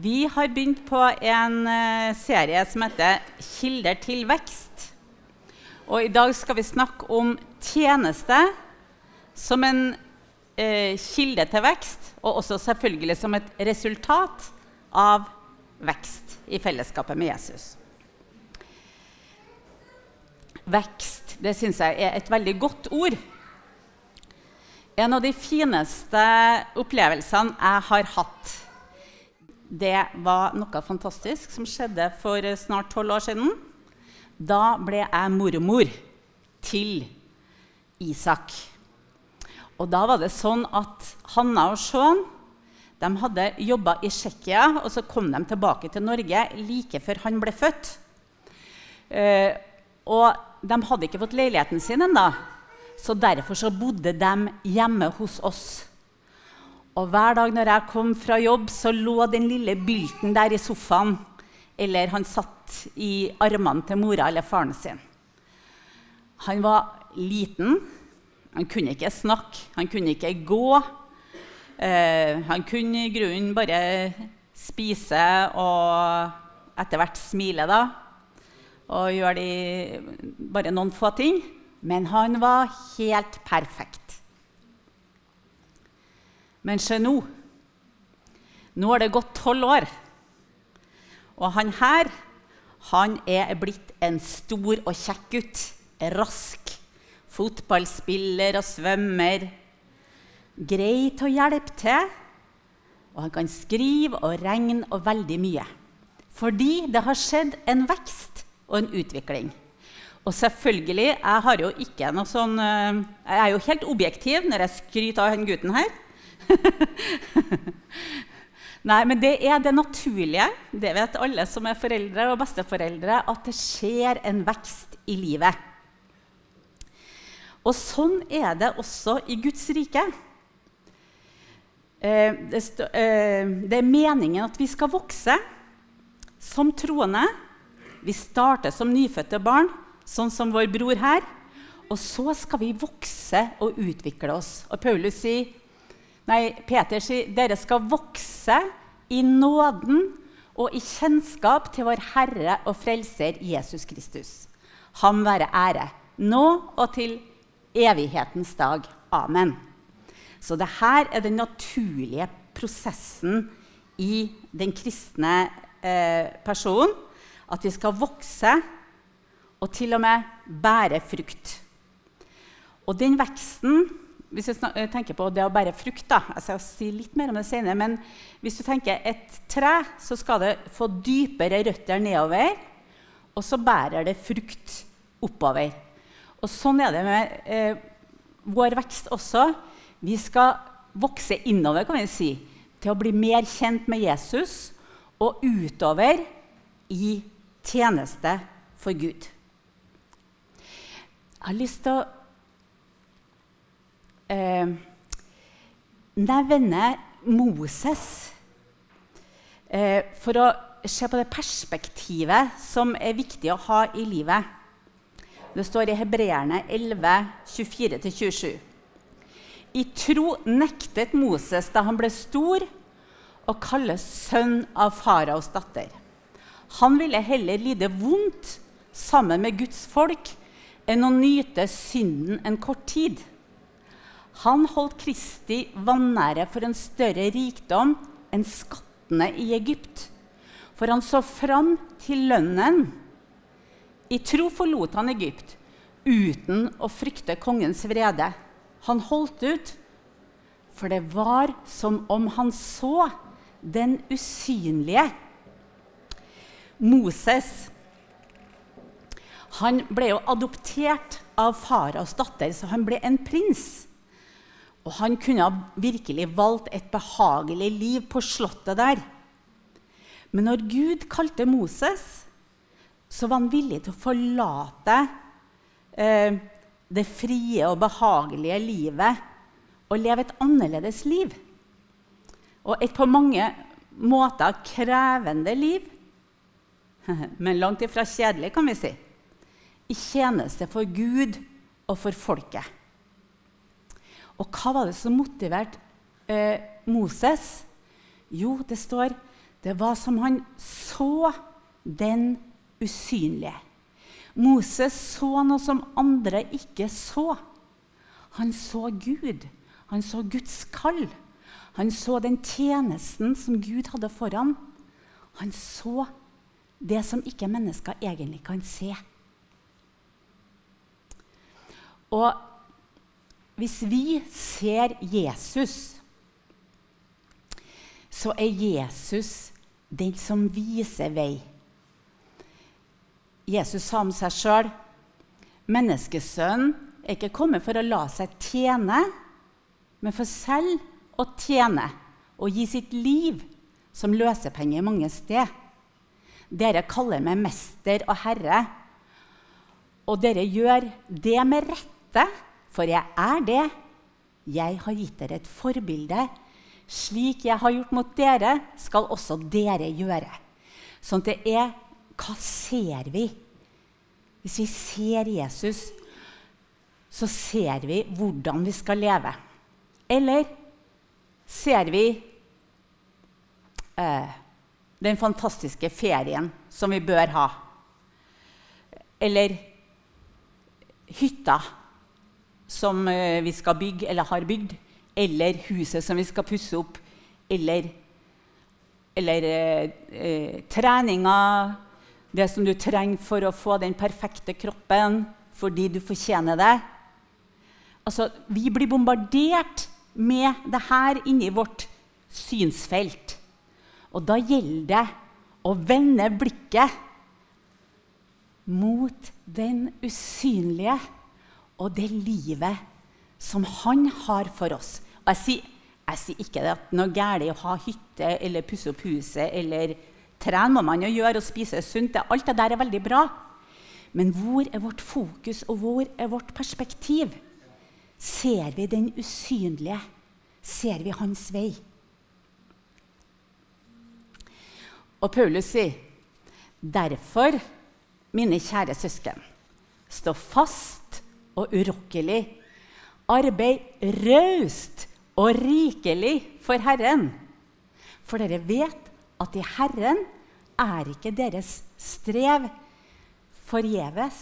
Vi har begynt på en eh, serie som heter 'Kilder til vekst'. Og I dag skal vi snakke om tjeneste som en eh, kilde til vekst, og også selvfølgelig som et resultat av vekst i fellesskapet med Jesus. Vekst det syns jeg er et veldig godt ord. En av de fineste opplevelsene jeg har hatt det var noe fantastisk som skjedde for snart tolv år siden. Da ble jeg mormor til Isak. Og da var det sånn at Hanna og Sean de hadde jobba i Tsjekkia, og så kom de tilbake til Norge like før han ble født. Eh, og de hadde ikke fått leiligheten sin ennå, så derfor så bodde de hjemme hos oss. Og hver dag når jeg kom fra jobb, så lå den lille bylten der i sofaen. Eller han satt i armene til mora eller faren sin. Han var liten. Han kunne ikke snakke, han kunne ikke gå. Eh, han kunne i grunnen bare spise og etter hvert smile, da. Og gjøre de, bare noen få ting. Men han var helt perfekt. Men se nå. Nå har det gått tolv år. Og han her han er blitt en stor og kjekk gutt. Rask. Fotballspiller og svømmer. Grei til å hjelpe til. Og han kan skrive og regne og veldig mye. Fordi det har skjedd en vekst og en utvikling. Og selvfølgelig, jeg jo sånn eh, Jeg er jo helt objektiv når jeg skryter av han gutten her. Nei, men det er det naturlige. Det vet alle som er foreldre og besteforeldre, at det skjer en vekst i livet. Og sånn er det også i Guds rike. Eh, eh, det er meningen at vi skal vokse som troende. Vi starter som nyfødte barn, sånn som vår bror her. Og så skal vi vokse og utvikle oss. Og Paulus sier Nei, Peter sier dere skal vokse i nåden og i kjennskap til vår Herre og Frelser Jesus Kristus. Ham være ære, nå og til evighetens dag. Amen. Så dette er den naturlige prosessen i den kristne eh, personen. At vi skal vokse og til og med bære frukt. Og den veksten hvis du eh, tenker på det å bære frukt da, Jeg skal si litt mer om det senere, men hvis du tenker et tre, så skal det få dypere røtter nedover, og så bærer det frukt oppover. Og sånn er det med eh, vår vekst også. Vi skal vokse innover, kan vi si, til å bli mer kjent med Jesus og utover i tjeneste for Gud. Jeg har lyst til å eh, nevne Moses eh, for å se på det perspektivet som er viktig å ha i livet. Det står i Hebreerne 11, 24-27. I tro nektet Moses da han ble stor, å kalles sønn av faraos datter. Han ville heller lide vondt sammen med Guds folk enn å nyte synden en kort tid. Han holdt Kristi vanære for en større rikdom enn skattene i Egypt. For han så fram til lønnen. I tro forlot han Egypt uten å frykte kongens vrede. Han holdt ut, for det var som om han så den usynlige. Moses han ble jo adoptert av faraos datter, så han ble en prins. Og han kunne virkelig valgt et behagelig liv på slottet der. Men når Gud kalte Moses, så var han villig til å forlate eh, det frie og behagelige livet og leve et annerledes liv. Og et på mange måter krevende liv, men langt ifra kjedelig, kan vi si. I tjeneste for Gud og for folket. Og hva var det som motiverte eh, Moses? Jo, det står Det var som han så den usynlige. Moses så noe som andre ikke så. Han så Gud. Han så Guds kall. Han så den tjenesten som Gud hadde foran. Han så det som ikke mennesker egentlig kan se. Og hvis vi ser Jesus, så er Jesus den som viser vei. Jesus sa om seg sjøl menneskesønnen er ikke kommet for å la seg tjene, men for selv å tjene og gi sitt liv som løsepenge mange steder. Dere kaller meg mester og herre, og dere gjør det med rette, for jeg er det. Jeg har gitt dere et forbilde. Slik jeg har gjort mot dere, skal også dere gjøre. Sånn at det er Hva ser vi? Hvis vi ser Jesus, så ser vi hvordan vi skal leve. Eller ser vi eh, den fantastiske ferien som vi bør ha? Eller hytta som eh, vi skal bygge eller har bygd? Eller huset som vi skal pusse opp? Eller, eller eh, eh, treninga Det som du trenger for å få den perfekte kroppen fordi du fortjener det? Altså, vi blir bombardert med det her inni vårt synsfelt. Og da gjelder det å vende blikket mot den usynlige og det livet som han har for oss. Og jeg sier, jeg sier ikke at noe galt å ha hytte eller pusse opp huset eller trene må man jo gjøre og spise sunt. Alt det der er veldig bra. Men hvor er vårt fokus, og hvor er vårt perspektiv? Ser vi den usynlige? Ser vi hans vei? Og Paulus sier, 'Derfor, mine kjære søsken, stå fast og urokkelig. Arbeid raust og rikelig for Herren. For dere vet at i Herren er ikke deres strev forgjeves.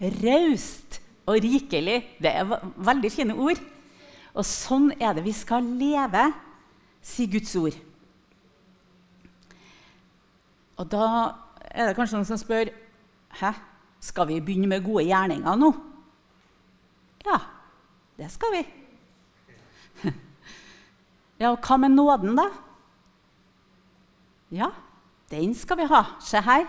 Raust og rikelig, det er veldig fine ord. Og sånn er det vi skal leve, sier Guds ord. Og da er det kanskje noen som spør Hæ, skal vi begynne med gode gjerninger nå? Ja, det skal vi. Ja, og hva med nåden, da? Ja, den skal vi ha. Se her.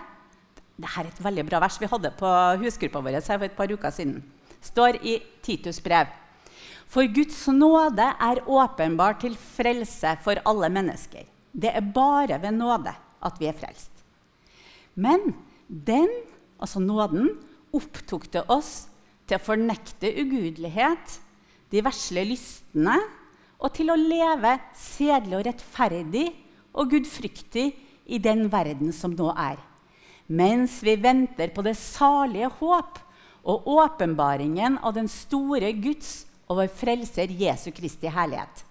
Dette er et veldig bra vers vi hadde på husgruppa vår for et par uker siden. står i Titus brev. For Guds nåde er åpenbar til frelse for alle mennesker. Det er bare ved nåde at vi er frelst. Men den, altså nåden, opptok det oss til å fornekte ugudelighet, de vesle lystne, og til å leve sedelig og rettferdig og gudfryktig i den verden som nå er. Mens vi venter på det salige håp og åpenbaringen av den store Guds og vår frelser Jesu Kristi herlighet.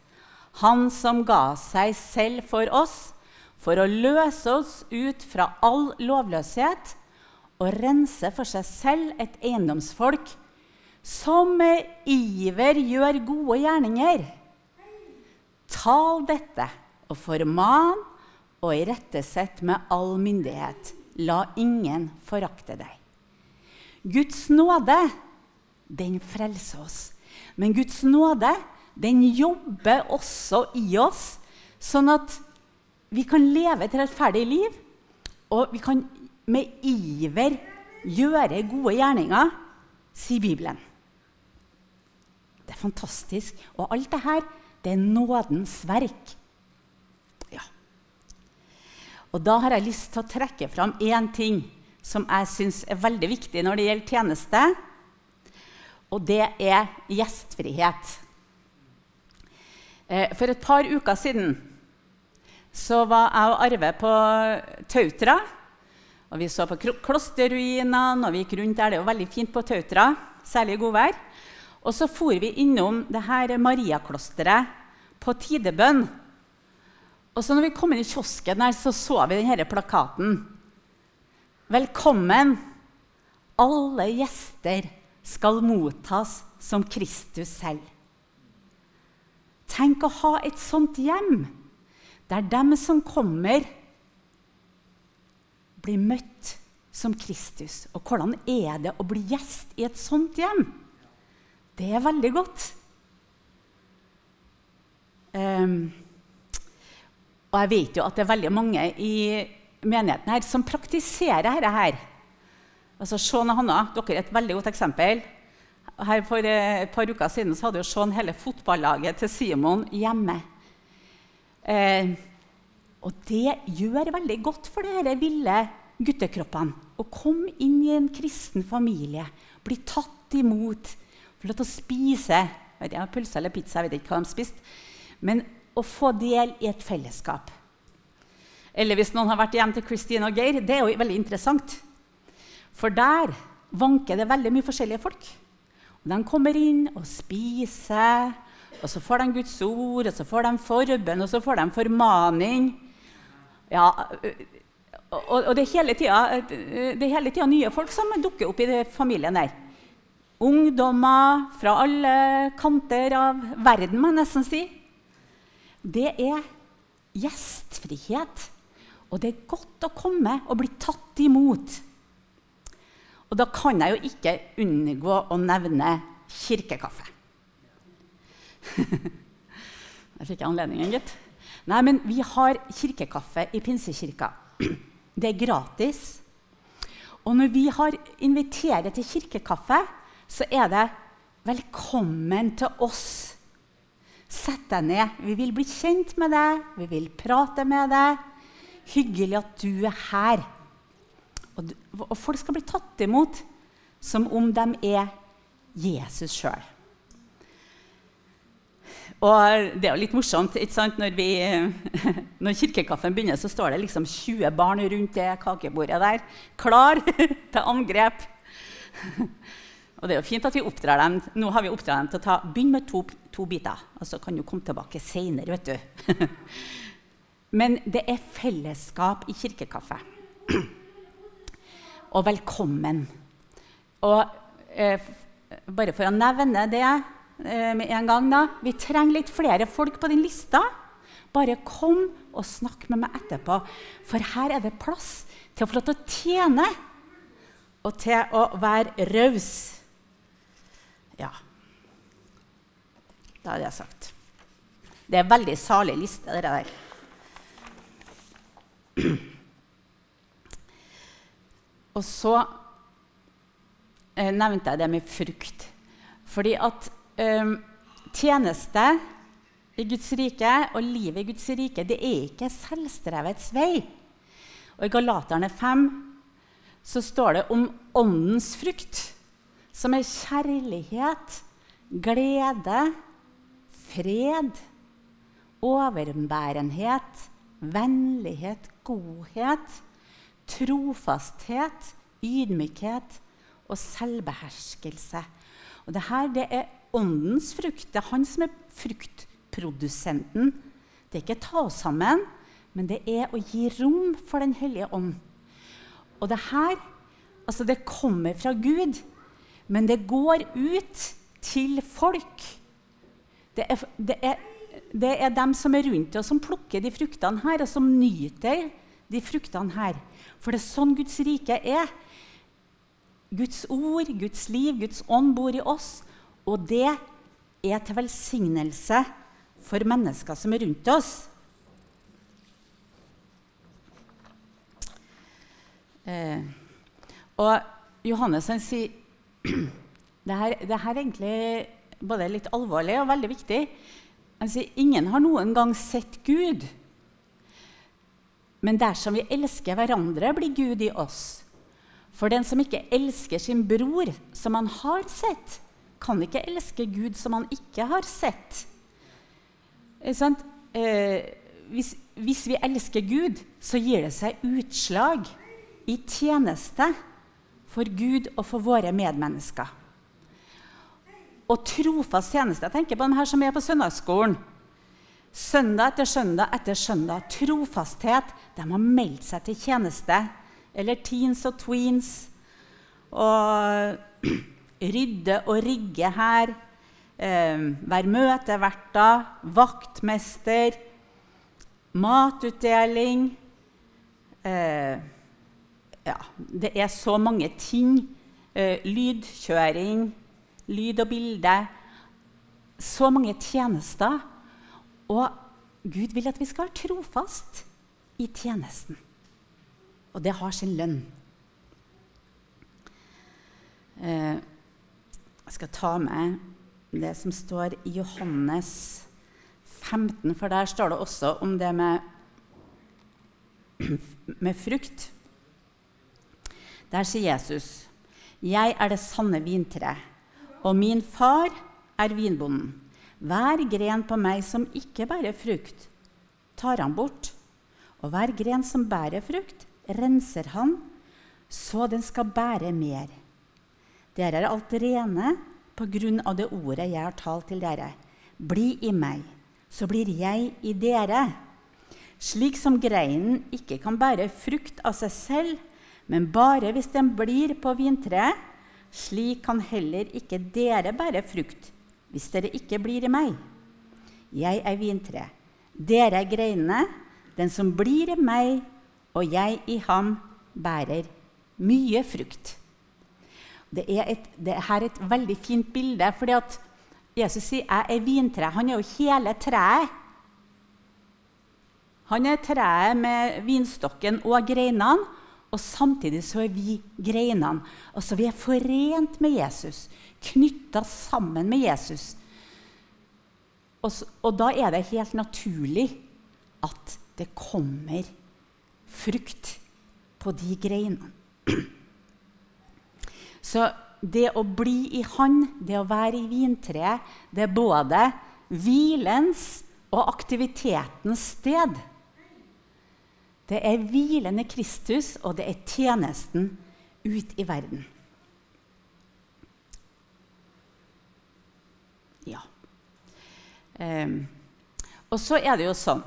Han som ga seg selv for oss for å løse oss ut fra all lovløshet og rense for seg selv et eiendomsfolk som med iver gjør gode gjerninger. Tal dette og forman og irettesett med all myndighet. La ingen forakte deg. Guds nåde, den frelser oss. Men Guds nåde, den jobber også i oss, sånn at vi kan leve et rettferdig liv, og vi kan med iver gjøre gode gjerninger, sier Bibelen. Det er fantastisk. Og alt det her, det er nådens verk. Ja. Og da har jeg lyst til å trekke fram én ting som jeg syns er veldig viktig når det gjelder tjeneste. Og det er gjestfrihet. Eh, for et par uker siden så var jeg og Arve på Tautra. Og vi så på klosterruinene, og vi gikk rundt der. Det jo veldig fint på Tautra, særlig i godvær. Og så for vi innom det her Mariaklosteret på tidebønn. Og så når vi kom inn i kiosken, her, så så vi denne plakaten. Velkommen. Alle gjester skal mottas som Kristus selv. Tenk å ha et sånt hjem, der dem som kommer, blir møtt som Kristus. Og hvordan er det å bli gjest i et sånt hjem? Det er veldig godt. Um, og jeg vet jo at det er veldig mange i menigheten her som praktiserer dette her. Altså Sean og Hanna, dere er et veldig godt eksempel. Her For eh, et par uker siden så hadde jo Sean hele fotballaget til Simon hjemme. Eh, og det gjør veldig godt for disse ville guttekroppene å komme inn i en kristen familie, bli tatt imot, få lov til å spise vet ikke, pølse eller pizza, jeg vet ikke hva de spiste, men å få del i et fellesskap. Eller hvis noen har vært hjem til Christine og Geir, det er jo veldig interessant. For der vanker det veldig mye forskjellige folk. Og de kommer inn og spiser, og så får de Guds ord, og så får de forbønn, og så får de formaning. Ja, og, og det er hele tida nye folk som dukker opp i familien der. Ungdommer fra alle kanter av verden, må jeg nesten si. Det er gjestfrihet. Og det er godt å komme og bli tatt imot. Og da kan jeg jo ikke unngå å nevne kirkekaffe. Der fikk jeg anledningen, gitt. Nei, men vi har kirkekaffe i Pinsekirka. Det er gratis. Og når vi har inviterer til kirkekaffe, så er det 'velkommen til oss'. Sett deg ned. Vi vil bli kjent med deg, vi vil prate med deg. Hyggelig at du er her. Og, folk skal bli tatt imot som om de er Jesus sjøl. Og det er jo litt morsomt når, vi, når, kirkekaffen begynner, så står det liksom 20 barn rundt det kakebordet der, klar til angrep. Og det er jo fint at vi oppdrar dem. Nå har vi oppdratt dem til å begynne med to, to biter, og så kan du komme tilbake seinere, vet du. Men det er fellesskap i kirkekaffe og velkommen. Og eh, bare for å nevne det med en gang da, Vi trenger litt flere folk på din lista. Bare kom og snakk med meg etterpå, for her er det plass til å få lov til å tjene og til å være raus. Ja. Da er det sagt. Det er en veldig salig liste, det der. Og så eh, nevnte jeg det med frukt. Fordi at eh, tjeneste i Guds rike og livet i Guds rike det er ikke selvstrevets vei. Og I Galaterne 5 så står det om åndens frukt, som er kjærlighet, glede, fred, overbærenhet, vennlighet, godhet trofasthet, ydmykhet og selvbeherskelse. Og det her det er åndens frukt. Det er han som er fruktprodusenten. Det er ikke ta sammen, men det er å gi rom for Den hellige ånd. Og det her altså det kommer fra Gud, men det går ut til folk. Det er, det er, det er dem som er rundt oss, som plukker de fruktene her, og som nyter de fruktene her. For det er sånn Guds rike er. Guds ord, Guds liv, Guds ånd bor i oss. Og det er til velsignelse for mennesker som er rundt oss. Eh, og Johannes han sier det her, det her er egentlig både litt alvorlig og veldig viktig. Han sier ingen har noen gang sett Gud. Men dersom vi elsker hverandre, blir Gud i oss. For den som ikke elsker sin bror, som han har sett, kan ikke elske Gud som han ikke har sett. Eh, hvis, hvis, vi elsker Gud, så gir det seg utslag i tjeneste for Gud og for våre medmennesker. Og trofast tjeneste. Jeg tenker på dem her som er på søndagsskolen. Søndag etter søndag etter søndag. Trofasthet. De har meldt seg til tjeneste. Eller teens og tweens. Og rydde og rigge her. Eh, være møteverter, vaktmester, matutdeling eh, Ja, det er så mange ting. Eh, lydkjøring, lyd og bilde. Så mange tjenester. Og Gud vil at vi skal være trofast i tjenesten. Og det har sin lønn. Jeg skal ta med det som står i Johannes 15, for der står det også om det med, med frukt. Der sier Jesus, 'Jeg er det sanne vintre, og min far er vinbonden.' 'Hver gren på meg som ikke bærer frukt, tar han bort.' 'Og hver gren som bærer frukt, renser han, så den skal bære mer.' Dere er alt rene på grunn av det ordet jeg har talt til dere. Bli i meg, så blir jeg i dere. Slik som greinen ikke kan bære frukt av seg selv, men bare hvis den blir på vintreet, slik kan heller ikke dere bære frukt hvis dere ikke blir i meg. Jeg er vintre, dere er greinene. Den som blir i meg og jeg i ham, bærer mye frukt. Det er, et, det er et veldig fint bilde, fordi at Jesus sier 'jeg er vintre'. Han er jo hele treet. Han er treet med vinstokken og greinene, og samtidig så er vi greinene. Altså Vi er forent med Jesus, knytta sammen med Jesus. Og, og da er det helt naturlig at det kommer frukt på de greinene. Så det å bli i Han, det å være i vintreet, det er både hvilens og aktivitetens sted. Det er hvilende Kristus, og det er tjenesten ut i verden. Ja. Um, og så er det jo sånn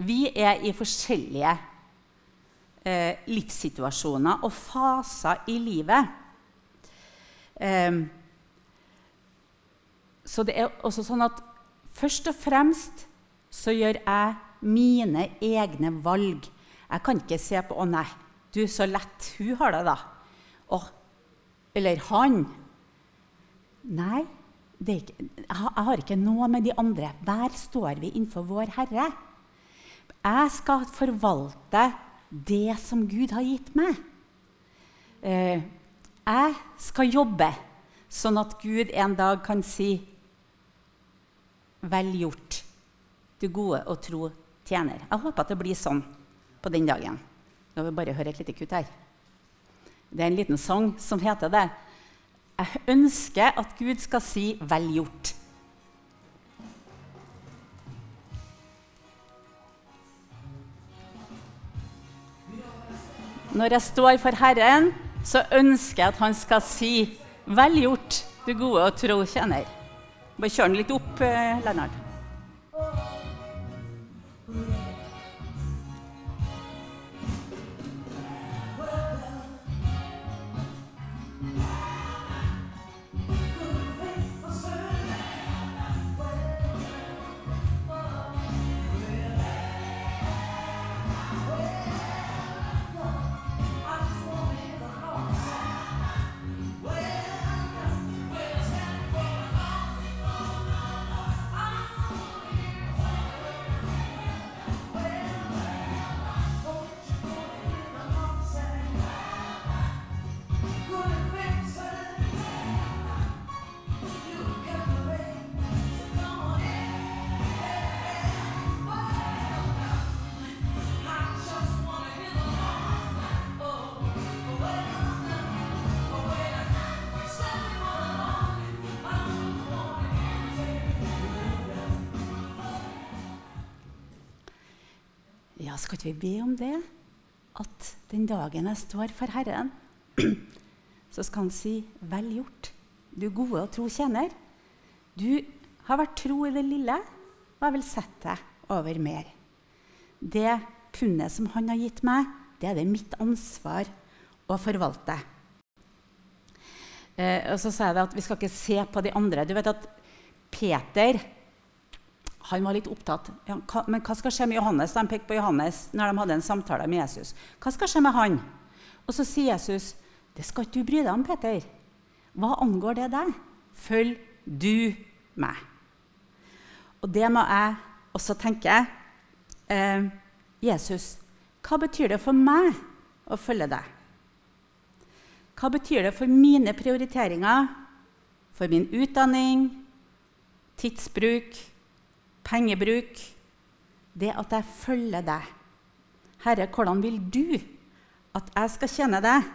Vi er i forskjellige uh, livssituasjoner og faser i livet. Um, så det er også sånn at først og fremst så gjør jeg mine egne valg. Jeg kan ikke se på 'Å, nei, du, så lett hun har det', da. Og, eller 'han'. Nei, ikke, jeg har ikke noe med de andre. Der står vi innenfor vår Herre. Jeg skal forvalte det som Gud har gitt meg. Eh, jeg skal jobbe sånn at Gud en dag kan si Vel gjort, du gode og tro tjener. Jeg håper at det blir sånn på den dagen. Nå vil vi bare høre et lite kutt her. Det er en liten sang som heter det. Jeg ønsker at Gud skal si 'vel gjort'. Når jeg står for Herren, så ønsker jeg at han skal si 'Vel gjort, du gode og tro tjener'. Bare kjør den litt opp, eh, Lennart. Skal ikke vi be om det? At den dagen jeg står for Herren, så skal Han si 'Vel gjort, du gode og tro tjener'. Du har vært tro i det lille, og jeg vil sette deg over mer. Det pundet som han har gitt meg, det er det mitt ansvar å forvalte. Eh, og så sa jeg at Vi skal ikke se på de andre. Du vet at Peter han var litt opptatt. Ja, hva, men hva skal skje med Johannes? De pekte på Johannes når de hadde en samtale med Jesus. Hva skal skje med han? Og så sier Jesus, 'Det skal ikke du bry deg om, Peter.' Hva angår det deg? Følg du meg. Og det må jeg også tenke. Eh, Jesus, hva betyr det for meg å følge deg? Hva betyr det for mine prioriteringer, for min utdanning, tidsbruk, pengebruk? Det at jeg følger deg. Herre, hvordan vil du at jeg skal kjenne deg?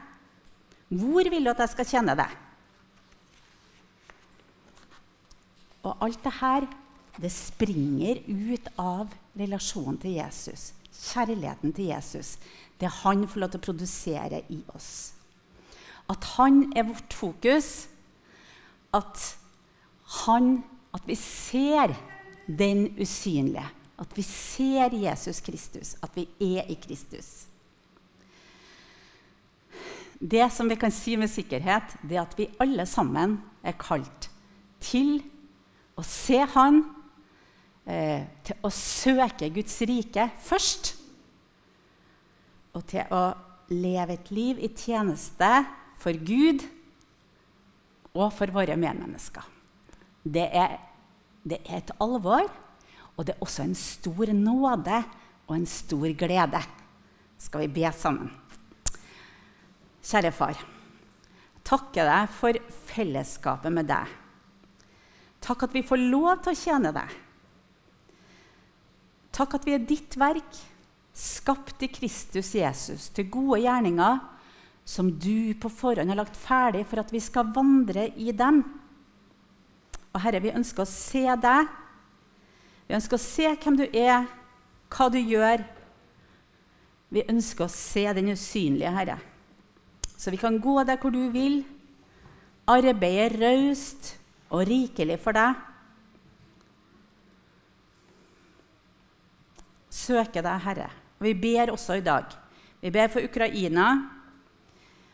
Hvor vil du at jeg skal kjenne deg? Og alt det her, det springer ut av relasjonen til Jesus. Kjærligheten til Jesus. Det han får lov til å produsere i oss. At han er vårt fokus. At, han, at vi ser den usynlige. At vi ser Jesus Kristus. At vi er i Kristus. Det som vi kan si med sikkerhet, det er at vi alle sammen er kalt til å se Han, eh, til å søke Guds rike først, og til å leve et liv i tjeneste for Gud og for våre medmennesker. Det er, det er et alvor, og det er også en stor nåde og en stor glede. Skal vi be sammen? Kjære far, takke deg for fellesskapet med deg. Takk at vi får lov til å tjene deg. Takk at vi er ditt verk, skapt i Kristus Jesus, til gode gjerninger som du på forhånd har lagt ferdig for at vi skal vandre i dem. Og Herre, vi ønsker å se deg. Vi ønsker å se hvem du er, hva du gjør. Vi ønsker å se den usynlige, Herre. Så vi kan gå der hvor du vil, arbeide raust og rikelig for deg. Søke deg, Herre. Og vi ber også i dag. Vi ber for Ukraina.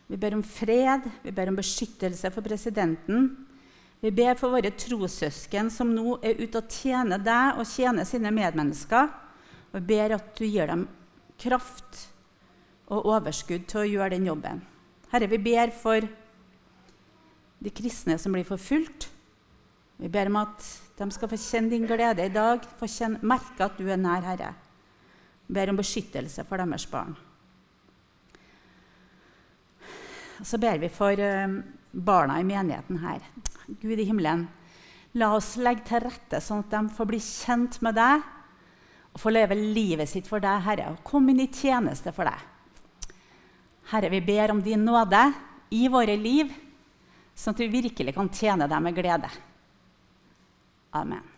Vi ber om fred, vi ber om beskyttelse for presidenten. Vi ber for våre trossøsken som nå er ute og tjener deg og tjener sine medmennesker. Og vi ber at du gir dem kraft og overskudd til å gjøre den jobben. Herre, vi ber for de kristne som blir forfulgt. Vi ber om at de skal få kjenne din glede i dag, få kjenne, merke at du er nær, Herre. Vi ber om beskyttelse for deres barn. Og så ber vi for uh, barna i menigheten her. Gud i himmelen, la oss legge til rette sånn at de får bli kjent med deg og få leve livet sitt for deg, Herre, og komme inn i tjeneste for deg. Herre, vi ber om din nåde i våre liv, sånn at vi virkelig kan tjene deg med glede. Amen.